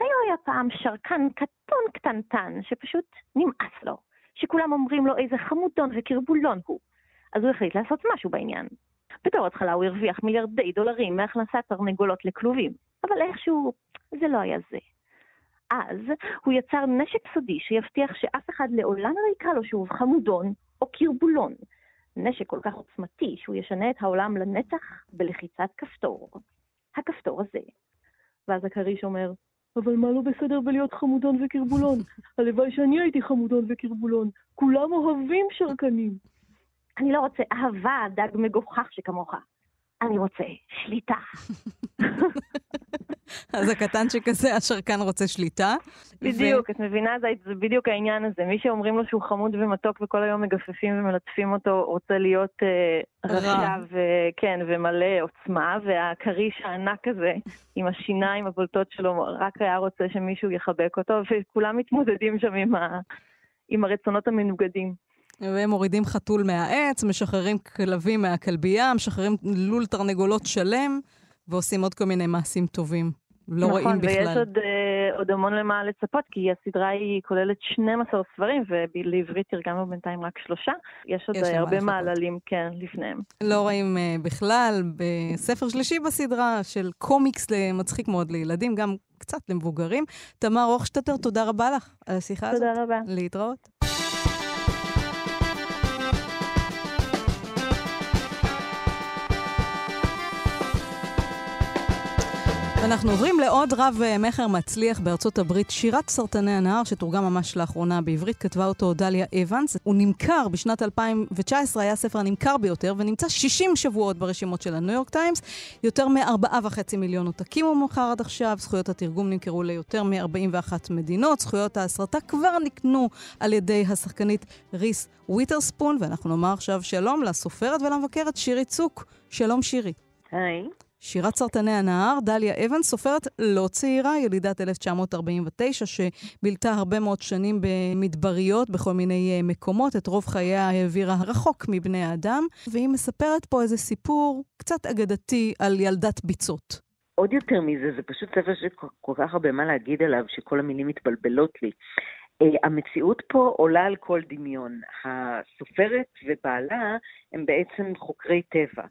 היה היה פעם שרקן קטון קטנטן, שפשוט נמאס לו, שכולם אומרים לו איזה חמודון וקרבולון הוא. אז הוא החליט לעשות משהו בעניין. בתור התחלה הוא הרוויח מיליארדי דולרים מהכנסת תרנגולות לכלובים, אבל איכשהו זה לא היה זה. אז הוא יצר נשק סודי שיבטיח שאף אחד לעולם לא יקרא לו שוב חמודון או קרבולון. נשק כל כך עוצמתי שהוא ישנה את העולם לנצח בלחיצת כפתור. הכפתור הזה. ואז הכריש אומר, אבל מה לא בסדר בלהיות חמודון וקרבולון? הלוואי שאני הייתי חמודון וקרבולון. כולם אוהבים שרקנים. אני לא רוצה אהבה, דג מגוחך שכמוך. אני רוצה שליטה. אז הקטנצ'יק הזה, השרקן רוצה שליטה. בדיוק, את מבינה? זה, זה בדיוק העניין הזה. מי שאומרים לו שהוא חמוד ומתוק וכל היום מגפפים ומלטפים אותו, רוצה להיות אה, רע. וכן, ומלא עוצמה, והכריש הענק הזה, עם השיניים הבולטות שלו, רק היה רוצה שמישהו יחבק אותו, וכולם מתמודדים שם עם, ה, עם הרצונות המנוגדים. והם מורידים חתול מהעץ, משחררים כלבים מהכלבייה, משחררים לול תרנגולות שלם, ועושים עוד כל מיני מעשים טובים. לא נכון, רעים בכלל. ויש עוד, אה, עוד המון למה לצפות, כי הסדרה היא כוללת 12 ספרים, ולעברית תרגמנו בינתיים רק שלושה. יש עוד יש הרבה. מעללים, כן, לפניהם. לא רעים uh, בכלל. בספר שלישי בסדרה של קומיקס מצחיק מאוד לילדים, גם קצת למבוגרים. תמר הוכשטטר, תודה רבה לך על השיחה הזאת. תודה רבה. להתראות. אנחנו עוברים לעוד רב אה, מצליח בארצות הברית, שירת סרטני הנהר, שתורגם ממש לאחרונה בעברית, כתבה אותו דיליה אוונס. הוא נמכר בשנת 2019, היה הספר הנמכר ביותר, ונמצא 60 שבועות ברשימות של הניו יורק טיימס. יותר מ-4.5 מיליון עותקים הוא מכר עד עכשיו, זכויות התרגום נמכרו ליותר מ-41 מדינות, זכויות ההסרטה כבר נקנו על ידי השחקנית ריס וויטרספון, ואנחנו נאמר עכשיו שלום לסופרת ולמבקרת שירי צוק. שלום שירי. היי. שירת סרטני הנהר, דליה אבן, סופרת לא צעירה, ילידת 1949, שבילתה הרבה מאוד שנים במדבריות בכל מיני אה, מקומות, את רוב חייה העבירה רחוק מבני האדם, והיא מספרת פה איזה סיפור קצת אגדתי על ילדת ביצות. עוד יותר מזה, זה פשוט ספר שכל כך הרבה מה להגיד עליו, שכל המילים מתבלבלות לי. Uh, המציאות פה עולה על כל דמיון. הסופרת ובעלה הם בעצם חוקרי טבע.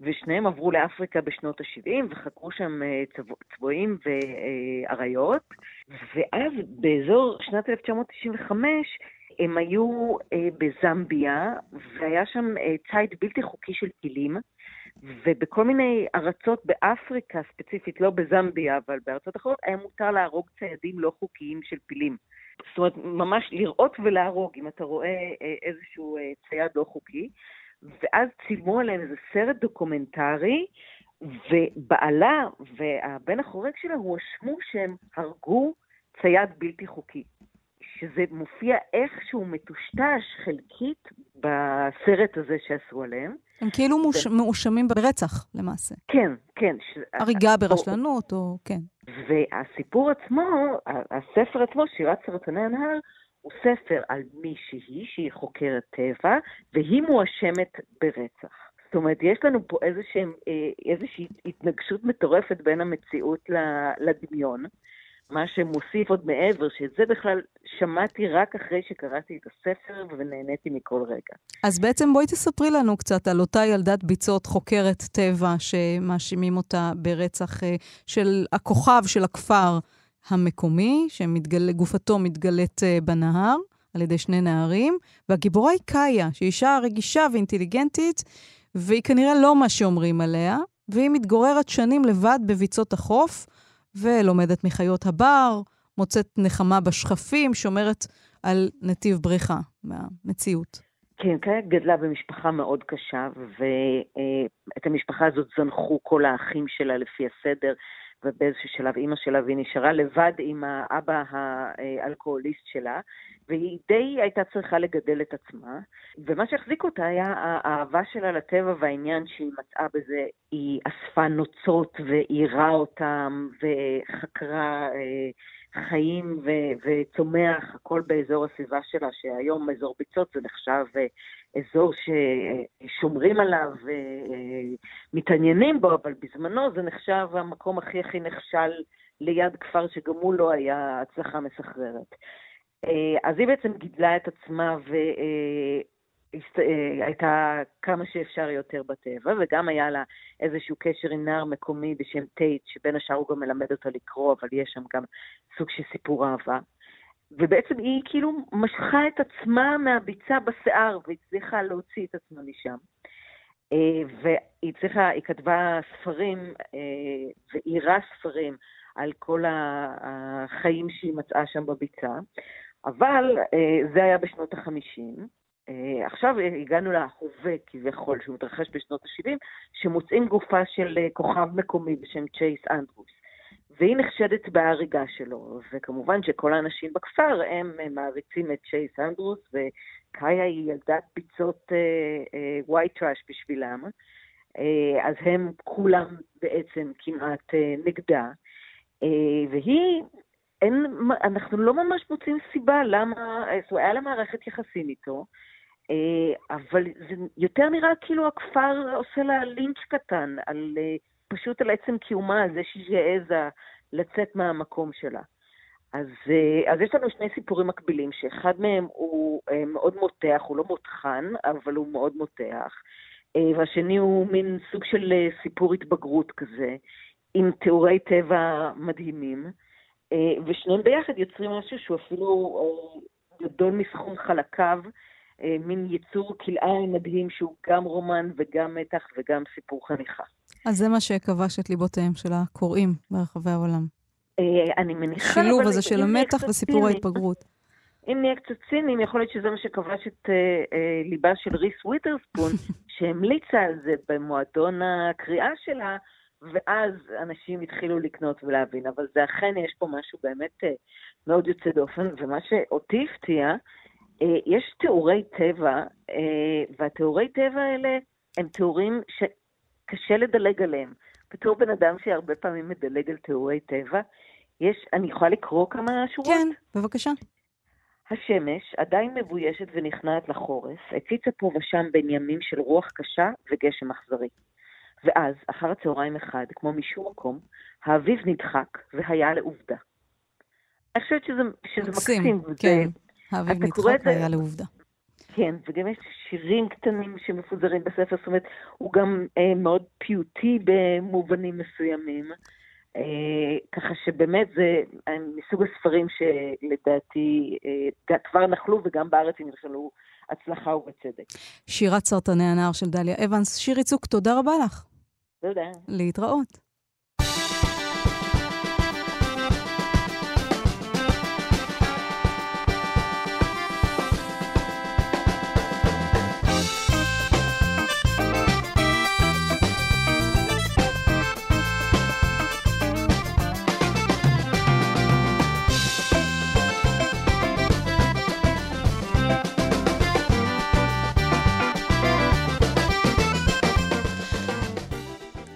ושניהם עברו לאפריקה בשנות ה-70 וחקרו שם אה, צבועים ואריות, ואז באזור שנת 1995 הם היו אה, בזמביה, והיה שם אה, ציד בלתי חוקי של טילים, ובכל מיני ארצות באפריקה ספציפית, לא בזמביה, אבל בארצות אחרות, היה מותר להרוג ציידים לא חוקיים של פילים. זאת אומרת, ממש לראות ולהרוג אם אתה רואה איזשהו צייד לא חוקי. ואז צילמו עליהם איזה סרט דוקומנטרי, ובעלה והבן החורג שלה הואשמו שהם הרגו צייד בלתי חוקי. שזה מופיע איכשהו מטושטש חלקית בסרט הזה שעשו עליהם. הם כאילו ו... מואשמים ברצח, למעשה. כן, כן. ש... הריגה ברשלנות, או... כן. והסיפור עצמו, הספר עצמו, שירת סרטני הנהר, הוא ספר על מישהי שהיא חוקרת טבע, והיא מואשמת ברצח. זאת אומרת, יש לנו פה איזושהי, אה, איזושהי התנגשות מטורפת בין המציאות לדמיון, מה שמוסיף עוד מעבר, שאת זה בכלל שמעתי רק אחרי שקראתי את הספר ונהניתי מכל רגע. אז בעצם בואי תספרי לנו קצת על אותה ילדת ביצות חוקרת טבע שמאשימים אותה ברצח אה, של הכוכב של הכפר. המקומי, שגופתו מתגלית אה, בנהר על ידי שני נערים, והגיבורה היא קאיה, שהיא אישה רגישה ואינטליגנטית, והיא כנראה לא מה שאומרים עליה, והיא מתגוררת שנים לבד בביצות החוף, ולומדת מחיות הבר, מוצאת נחמה בשכפים, שומרת על נתיב בריכה מהמציאות. כן, קאיה גדלה במשפחה מאוד קשה, ואת המשפחה הזאת זנחו כל האחים שלה לפי הסדר. ובאיזשהו שלב אימא שלה, והיא נשארה לבד עם האבא האלכוהוליסט שלה, והיא די הייתה צריכה לגדל את עצמה. ומה שהחזיק אותה היה האהבה שלה לטבע והעניין שהיא מצאה בזה. היא אספה נוצות ועירה אותם וחקרה אה, חיים ו- וצומח, הכל באזור הסביבה שלה, שהיום אזור ביצות זה נחשב אה, אזור ששומרים עליו ומתעניינים בו, אבל בזמנו זה נחשב המקום הכי הכי נכשל ליד כפר שגם הוא לא היה הצלחה מסחררת. אה, אז היא בעצם גידלה את עצמה והייתה כמה שאפשר יותר בטבע, וגם היה לה איזשהו קשר עם נער מקומי בשם טייט, שבין השאר הוא גם מלמד אותה לקרוא, אבל יש שם גם סוג של סיפור אהבה. ובעצם היא כאילו משכה את עצמה מהביצה בשיער והצליחה להוציא את עצמה משם. אה, והיא צריכה, היא כתבה ספרים אה, ואירה ספרים על כל החיים שהיא מצאה שם בביצה, אבל אה, זה היה בשנות החמישים. עכשיו הגענו להווה כביכול, שהוא מתרחש בשנות ה-70, שמוצאים גופה של כוכב מקומי בשם צ'ייס אנדרוס. והיא נחשדת בהריגה שלו, וכמובן שכל האנשים בכפר הם מעריצים את צ'ייס אנדרוס, וקאיה היא ילדת פיצות ווייט uh, טראש בשבילם, uh, אז הם כולם בעצם כמעט uh, נגדה, uh, והיא, אין, אנחנו לא ממש מוצאים סיבה למה, זאת אומרת, היה לה מערכת יחסים איתו, uh, אבל זה יותר נראה כאילו הכפר עושה לה לינץ' קטן על... Uh, פשוט על עצם קיומה, על זה שהיא העזה לצאת מהמקום שלה. אז, אה, אז יש לנו שני סיפורים מקבילים, שאחד מהם הוא אה, מאוד מותח, הוא לא מותחן, אבל הוא מאוד מותח, אה, והשני הוא מין סוג של סיפור התבגרות כזה, עם תיאורי טבע מדהימים, ושניהם ביחד יוצרים משהו שהוא אפילו גדול מסכום חלקיו, מין יצור כלאיים מדהים שהוא גם רומן וגם מתח וגם סיפור חניכה. אז זה מה שכבש את ליבותיהם של הקוראים ברחבי העולם. אה, אני מניחה... השילוב הזה של המתח וסיפור ההתבגרות. אם נהיה קצת ציניים, יכול להיות שזה מה שכבש את אה, אה, ליבה של ריס וויטרספון, שהמליצה על זה במועדון הקריאה שלה, ואז אנשים התחילו לקנות ולהבין. אבל זה אכן, יש פה משהו באמת אה, מאוד יוצא דופן, ומה שאותי הפתיע, אה, יש תיאורי טבע, אה, והתיאורי טבע האלה הם תיאורים ש... קשה לדלג עליהם. בתור בן אדם שהרבה פעמים מדלג על תיאורי טבע, יש, אני יכולה לקרוא כמה שורות? כן, בבקשה. השמש, עדיין מבוישת ונכנעת לחורף, הציצה פה ושם בין ימים של רוח קשה וגשם אכזרי. ואז, אחר הצהריים אחד, כמו משום מקום, האביב נדחק והיה לעובדה. אני חושבת שזה, שזה מקסים. מקסים, כן. האביב נדחק והיה לעובדה. כן, וגם יש שירים קטנים שמפוזרים בספר, זאת אומרת, הוא גם אה, מאוד פיוטי במובנים מסוימים. אה, ככה שבאמת זה אה, מסוג הספרים שלדעתי אה, כבר נחלו וגם בארץ הם נכשלו הצלחה ובצדק. שירת סרטני הנער של דליה אבנס. שירי צוק, תודה רבה לך. תודה. להתראות.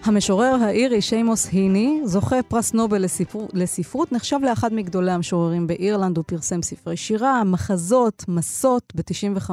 המשורר האירי שיימוס היני, זוכה פרס נובל לספר... לספרות, נחשב לאחד מגדולי המשוררים באירלנד, הוא פרסם ספרי שירה, מחזות, מסות. ב-95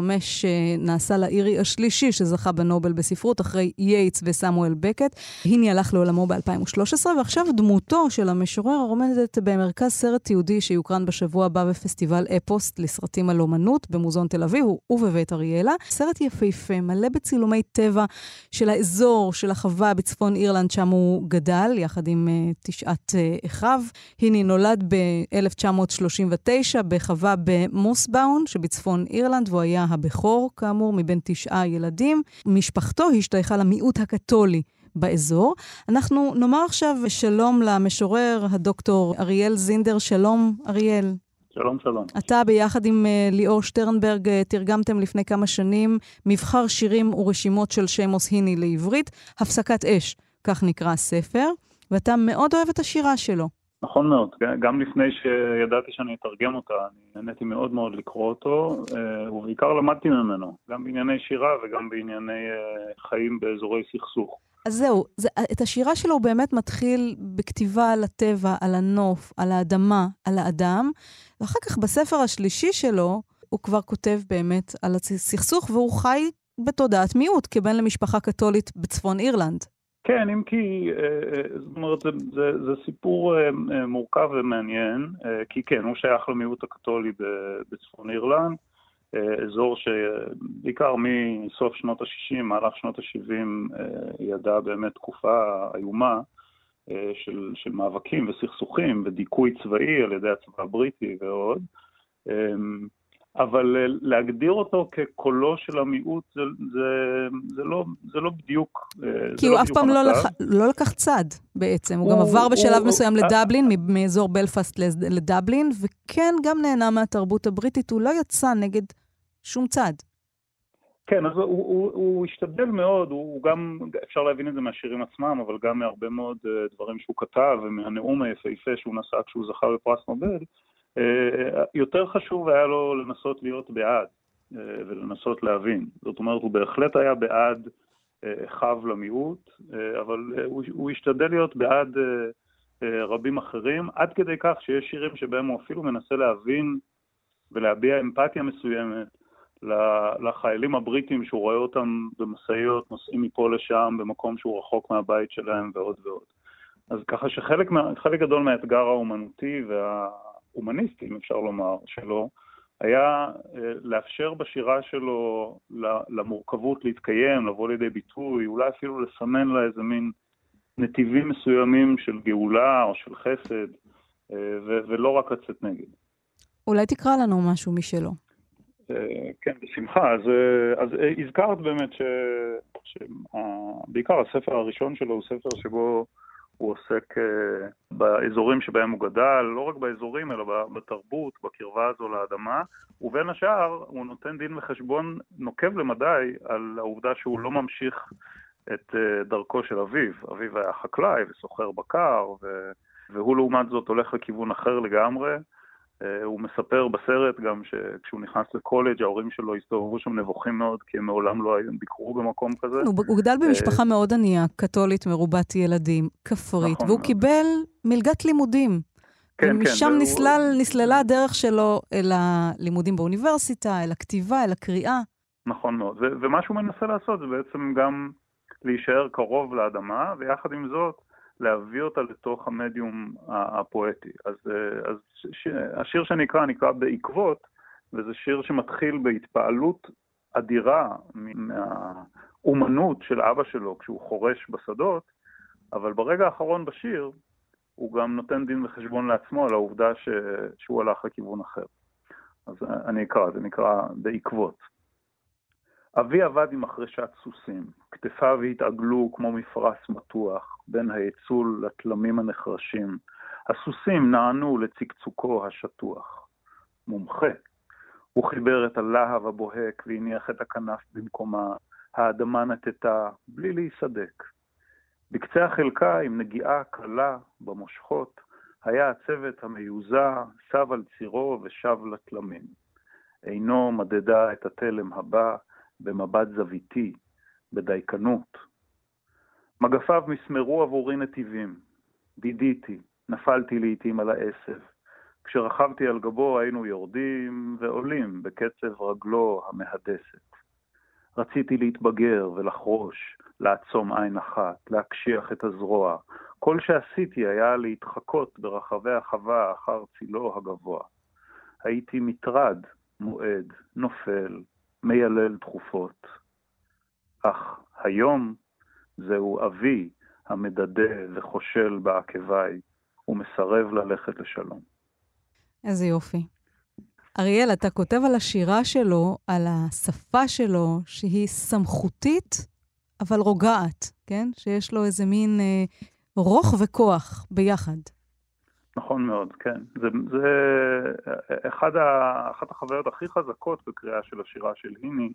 נעשה לאירי השלישי שזכה בנובל בספרות, אחרי יייטס וסמואל בקט. היני הלך לעולמו ב-2013, ועכשיו דמותו של המשורר עומדת במרכז סרט תיעודי שיוקרן בשבוע הבא בפסטיבל אפוס לסרטים על אומנות במוזיאון תל אביב ובבית אריאלה. סרט יפהפה, מלא בצילומי טבע של האזור, של החווה בצפון אירלנד, שם הוא גדל, יחד עם uh, תשעת uh, אחיו. היני נולד ב-1939 בחווה במוסבאון שבצפון אירלנד, והוא היה הבכור, כאמור, מבין תשעה ילדים. משפחתו השתייכה למיעוט הקתולי. באזור. אנחנו נאמר עכשיו שלום למשורר, הדוקטור אריאל זינדר. שלום, אריאל. שלום, שלום. אתה ביחד עם uh, ליאור שטרנברג תרגמתם לפני כמה שנים מבחר שירים ורשימות של שמוס היני לעברית, הפסקת אש, כך נקרא הספר, ואתה מאוד אוהב את השירה שלו. נכון מאוד, גם לפני שידעתי שאני אתרגם אותה, אני נהניתי מאוד מאוד לקרוא אותו, uh, ובעיקר למדתי ממנו, גם בענייני שירה וגם בענייני uh, חיים באזורי סכסוך. אז זהו, זה, את השירה שלו הוא באמת מתחיל בכתיבה על הטבע, על הנוף, על האדמה, על האדם, ואחר כך בספר השלישי שלו, הוא כבר כותב באמת על הסכסוך, והוא חי בתודעת מיעוט, כבן למשפחה קתולית בצפון אירלנד. כן, אם כי, זאת אומרת, זה, זה, זה סיפור מורכב ומעניין, כי כן, הוא שייך למיעוט הקתולי בצפון אירלנד. אזור שבעיקר מסוף שנות ה-60, מהלך שנות ה-70, ידע באמת תקופה איומה של, של מאבקים וסכסוכים ודיכוי צבאי על ידי הצבא הבריטי ועוד. אבל להגדיר אותו כקולו של המיעוט זה, זה, זה, לא, זה לא בדיוק כי הוא לא אף פעם לא, לח, לא לקח צד בעצם, הוא, הוא גם עבר בשלב הוא, מסוים הוא, לדבלין, הוא, מאזור בלפאסט לדבלין, וכן גם נהנה מהתרבות הבריטית, הוא לא יצא נגד שום צד. כן, אז הוא, הוא, הוא השתדל מאוד, הוא גם, אפשר להבין את זה מהשירים עצמם, אבל גם מהרבה מאוד דברים שהוא כתב, ומהנאום היפהפה שהוא נשא כשהוא זכה בפרס נובל, יותר חשוב היה לו לנסות להיות בעד ולנסות להבין. זאת אומרת, הוא בהחלט היה בעד חב למיעוט, אבל הוא, השתדל להיות בעד רבים אחרים, עד כדי כך שיש שירים שבהם הוא אפילו מנסה להבין ולהביע אמפתיה מסוימת לחיילים הבריטים שהוא רואה אותם במשאיות, נוסעים מפה לשם, במקום שהוא רחוק מהבית שלהם ועוד ועוד. אז ככה שחלק חלק גדול מהאתגר האומנותי וההומניסטי, אם אפשר לומר, שלו, היה לאפשר בשירה שלו למורכבות להתקיים, לבוא לידי ביטוי, אולי אפילו לסמן לה איזה מין נתיבים מסוימים של גאולה או של חסד, ולא רק לצאת נגד. אולי תקרא לנו משהו משלו. כן, בשמחה. אז, אז הזכרת באמת שבעיקר הספר הראשון שלו הוא ספר שבו הוא עוסק באזורים שבהם הוא גדל, לא רק באזורים, אלא בתרבות, בקרבה הזו לאדמה, ובין השאר הוא נותן דין וחשבון נוקב למדי על העובדה שהוא לא ממשיך את דרכו של אביו. אביו היה חקלאי וסוחר בקר, והוא לעומת זאת הולך לכיוון אחר לגמרי. אה, הוא מספר בסרט גם שכשהוא נכנס לקולג' ההורים שלו הסתובבו שם נבוכים מאוד, כי הם מעולם לא ביקרו במקום כזה. הוא גדל במשפחה מאוד ענייה, קתולית, מרובת ילדים, כפרית, נכון והוא מאוד. קיבל מלגת לימודים. כן, כן. ומשם והוא- נסלל, נסללה הדרך שלו אל הלימודים באוניברסיטה, אל הכתיבה, אל הקריאה. נכון מאוד. ומה שהוא מנסה לעשות זה בעצם גם להישאר קרוב לאדמה, ויחד עם זאת להביא אותה לתוך המדיום הפואטי. אז, אה, אז ש- השיר שנקרא נקרא בעקבות, וזה שיר שמתחיל בהתפעלות אדירה מהאומנות של אבא שלו כשהוא חורש בשדות, אבל ברגע האחרון בשיר הוא גם נותן דין וחשבון לעצמו על העובדה ש... שהוא הלך לכיוון אחר. אז אני אקרא, זה נקרא בעקבות. אבי עבד עם מחרשת סוסים, כתפיו התעגלו כמו מפרש מתוח, בין היצול לתלמים הנחרשים. הסוסים נענו לצקצוקו השטוח. מומחה. הוא חיבר את הלהב הבוהק והניח את הכנף במקומה, האדמה נטטה, בלי להיסדק. בקצה החלקה, עם נגיעה קלה במושכות, היה הצוות המיוזע, סב על צירו ושב לתלמים. עינו מדדה את התלם הבא במבט זוויתי, בדייקנות. מגפיו מסמרו עבורי נתיבים. בידיתי, נפלתי לעתים על העשב. כשרכבתי על גבו היינו יורדים ועולים בקצב רגלו המהדסת. רציתי להתבגר ולחרוש, לעצום עין אחת, להקשיח את הזרוע. כל שעשיתי היה להתחקות ברחבי החווה אחר צילו הגבוה. הייתי מטרד, מועד, נופל, מיילל תכופות. אך היום זהו אבי המדדה וחושל בעקביי, ומסרב ללכת לשלום. איזה יופי. אריאל, אתה כותב על השירה שלו, על השפה שלו, שהיא סמכותית, אבל רוגעת, כן? שיש לו איזה מין אה, רוך וכוח ביחד. נכון מאוד, כן. זה, זה אחד ה, אחת החוויות הכי חזקות בקריאה של השירה של היני,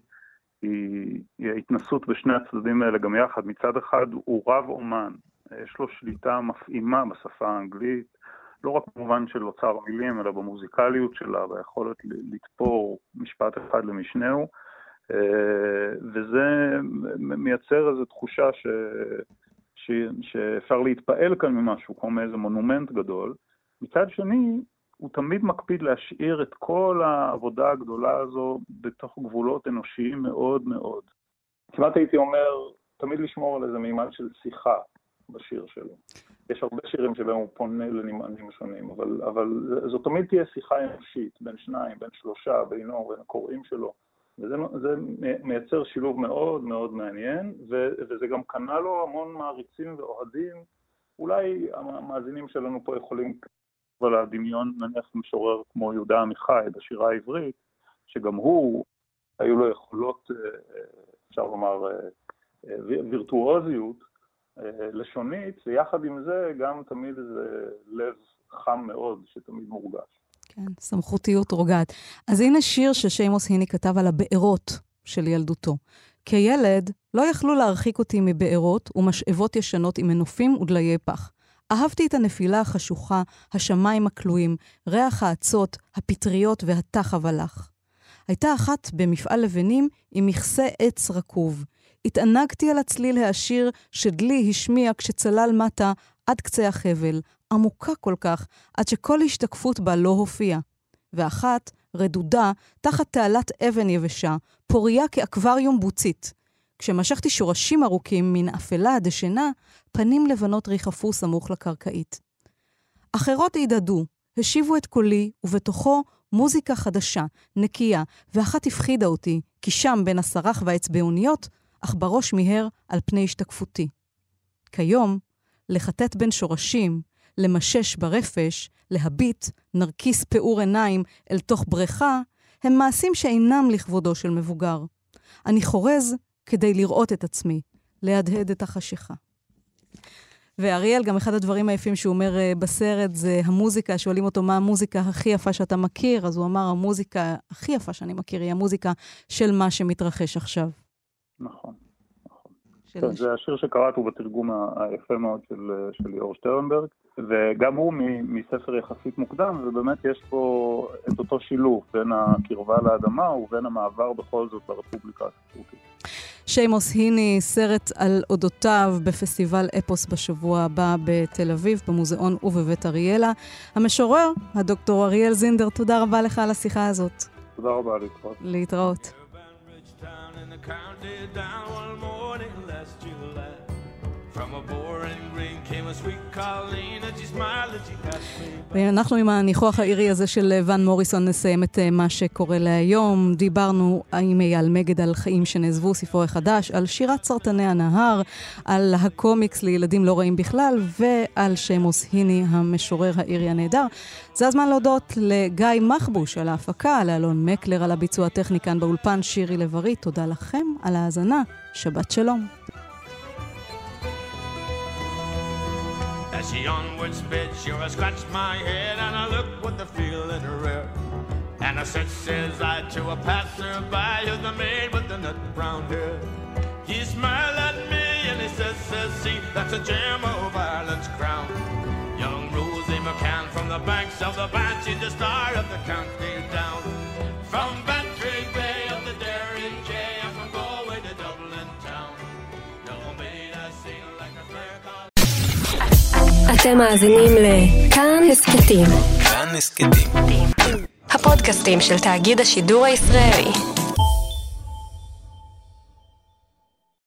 היא, היא ההתנסות בשני הצדדים האלה גם יחד. מצד אחד הוא רב אומן, יש לו שליטה מפעימה בשפה האנגלית, לא רק במובן של אוצר מילים, אלא במוזיקליות שלה, ביכולת לתפור משפט אחד למשנהו, וזה מייצר איזו תחושה ש... ש... שאפשר להתפעל כאן ממשהו, כמו מאיזה מונומנט גדול. מצד שני, הוא תמיד מקפיד להשאיר את כל העבודה הגדולה הזו בתוך גבולות אנושיים מאוד מאוד. כמעט הייתי אומר, תמיד לשמור על איזה מימד של שיחה בשיר שלו. יש הרבה שירים שבהם הוא פונה לנמענים שונים, אבל, אבל זו תמיד תהיה שיחה אנושית, בין שניים, בין שלושה, בינו ובין הקוראים שלו. וזה זה מייצר שילוב מאוד מאוד מעניין, ו, וזה גם קנה לו המון מעריצים ואוהדים. אולי המאזינים שלנו פה יכולים על הדמיון, נניח משורר כמו יהודה עמיחי בשירה העברית, שגם הוא, היו לו יכולות, אפשר לומר, וירטואוזיות לשונית, ויחד עם זה גם תמיד איזה לב חם מאוד שתמיד מורגש. כן, סמכותיות רוגעת. אז הנה שיר ששיימוס היני כתב על הבארות של ילדותו. כילד לא יכלו להרחיק אותי מבארות ומשאבות ישנות עם מנופים ודליי פח. אהבתי את הנפילה החשוכה, השמיים הכלואים, ריח האצות, הפטריות והתח הלך. הייתה אחת במפעל לבנים עם מכסה עץ רקוב. התענגתי על הצליל העשיר שדלי השמיע כשצלל מטה עד קצה החבל, עמוקה כל כך, עד שכל השתקפות בה לא הופיעה. ואחת, רדודה, תחת תעלת אבן יבשה, פוריה כאקווריום בוצית. כשמשכתי שורשים ארוכים מן אפלה הדשנה, פנים לבנות ריחפו סמוך לקרקעית. אחרות הידדו, השיבו את קולי, ובתוכו מוזיקה חדשה, נקייה, ואחת הפחידה אותי, כי שם בין הסרח והאצבעוניות, אך בראש מיהר על פני השתקפותי. כיום, לחטט בין שורשים, למשש ברפש, להביט, נרקיס פעור עיניים אל תוך בריכה, הם מעשים שאינם לכבודו של מבוגר. אני חורז כדי לראות את עצמי, להדהד את החשיכה. ואריאל, גם אחד הדברים היפים שהוא אומר uh, בסרט זה המוזיקה, שואלים אותו מה המוזיקה הכי יפה שאתה מכיר, אז הוא אמר, המוזיקה הכי יפה שאני מכיר היא המוזיקה של מה שמתרחש עכשיו. נכון, נכון. זה השיר שקראת הוא בתרגום היפה מאוד של, של ליאור שטרנברג, וגם הוא מספר יחסית מוקדם, ובאמת יש פה את אותו שילוב בין הקרבה לאדמה ובין המעבר בכל זאת לרפובליקה הספרותית. שיימוס היני, סרט על אודותיו בפסטיבל אפוס בשבוע הבא בתל אביב, במוזיאון ובבית אריאלה. המשורר, הדוקטור אריאל זינדר, תודה רבה לך על השיחה הזאת. תודה רבה, להתראות. להתראות. ואנחנו עם הניחוח האירי הזה של ון מוריסון נסיים את אה, מה שקורה להיום. דיברנו עם אייל מגד על חיים שנעזבו, ספרו החדש, על שירת סרטני הנהר, על הקומיקס לילדים לא רעים בכלל, ועל שמוס היני, המשורר האירי הנהדר. זה הזמן להודות לגיא מחבוש על ההפקה, לאלון מקלר על הביצוע הטכני כאן באולפן, שירי לב-ארי. תודה לכם על ההאזנה. שבת שלום. As she onward sped, sure I scratched my head and I looked with the feeling rare. And I said, says I to a passerby who's the maid with the nut brown hair. He smiled at me and he says, says, see, that's a gem of Ireland's crown. Young Rosie McCann from the banks of the Banshee, the star of the county אתם מאזינים לכאן הסכתים. כאן הסכתים. הפודקאסטים של תאגיד השידור הישראלי.